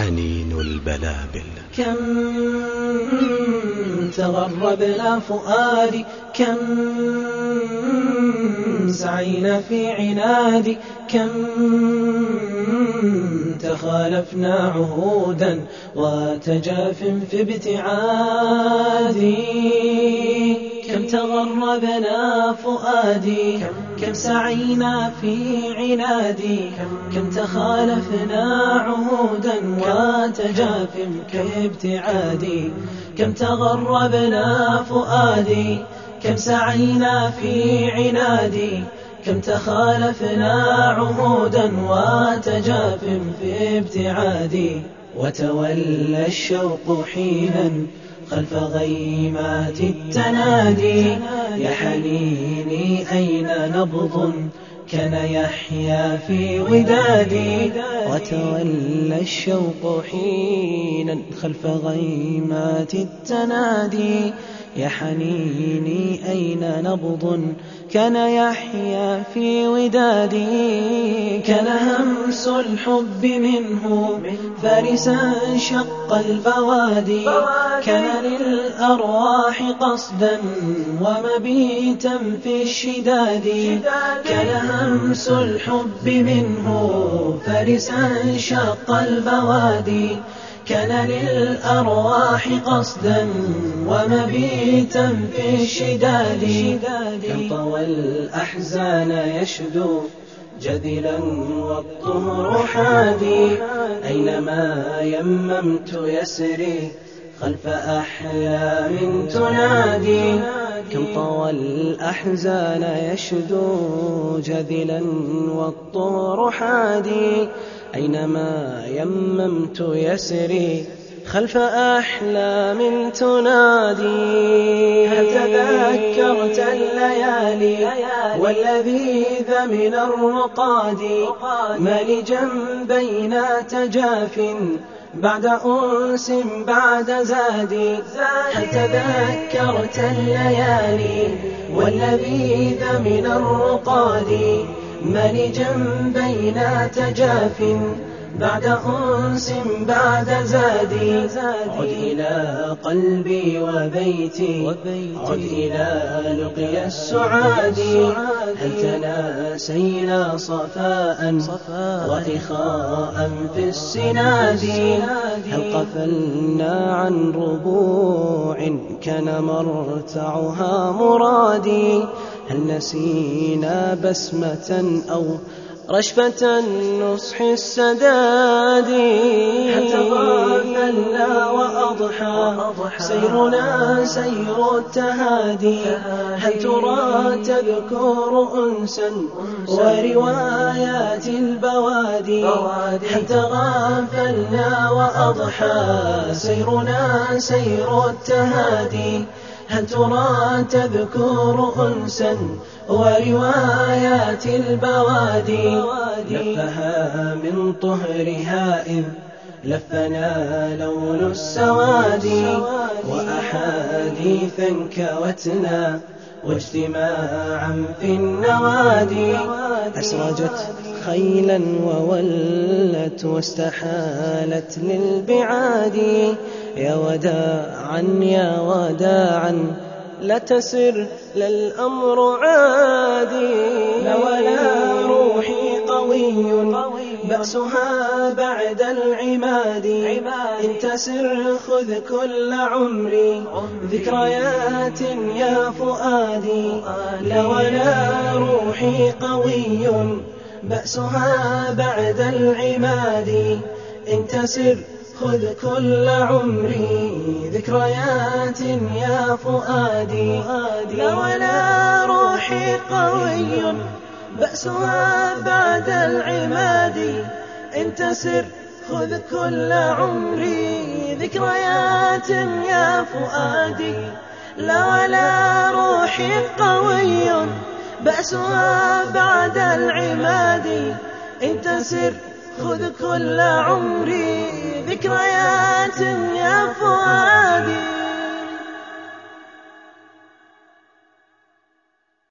حنين البلابل. كم تغربنا فؤادي كم سعينا في عنادي كم تخالفنا عهودا وتجاف في ابتعادي. كم تغربنا فؤادي كم سعينا في عنادي كم تخالفنا عهودا وتجاف كابتعادي. كم تغربنا فؤادي كم سعينا في عنادي كم تخالفنا عهودا وتجاف في ابتعادي. وتولى الشوق حينا خلف غيمات التنادي. يا حنيني أين نبض؟ كان يحيا في ودادي. وتولى الشوق حينا خلف غيمات التنادي. يا حنيني أين نبض؟ كان يحيا في ودادي كان همس الحب منه فارسا شق البوادي. كان للأرواح قصدا ومبيتا في الشداد. كان همس الحب منه فارسا شق البوادي. كان للأرواح قصدا ومبيتا في الشداد كم طوى الأحزان يشدو جذلا والطهر حادي. أينما يممت يسري خلف أحلام تنادي. كم طوى الأحزان يشدو جذلا والطهر حادي. أينما يممت يسري خلف أحلام تنادي. هل تذكرت الليالي واللذيذ من الرقاد. ما لجنبينا تجاف بعد أنس بعد زادي هل تذكرت الليالي واللذيذ من الرقاد. ما لجنبينا تجاف بعد أنس بعد زادي عد إلى قلبي وبيتي. عد إلى لقي السعاد. هل تناسينا صفاء وإخاء في السناد؟ هل قفلنا عن ربوع كان مرتعها مرادي؟ هل نسينا بسمة أو رشفة النصح السداد هل تغافلنا وأضحى. سيرنا سير التهادي. هل ترى تذكر أنسا وروايات البوادي؟ هل تغافلنا وأضحى؟ سيرنا سير التهادي. هل ترى تذكر أنسا وروايات البوادي؟ لفها من طهرها إذ لفنا لون السواد وأحاديثا كوتنا واجتماعا في النوادي. أسرجت خيلا وولت واستحالت للبعاد. يا وداعا يا وداعا لا تسر للأمر عادي. لا ولا روحي قوي بأسها بعد العماد. إن تسر خذ كل عمري. ذكريات يا فؤادي. لا ولا روحي قوي بأسها بعد العماد. إن تسر خذ كل عمري ذكريات يا فؤادي. لا ولا روحي قوي بأسها بعد العماد. إن تسر خذ كل عمري ذكريات يا فؤادي. لا ولا روحي قوي بأسها بعد العماد. إن تسر خذ كل عمري ذكريات يا فؤادي.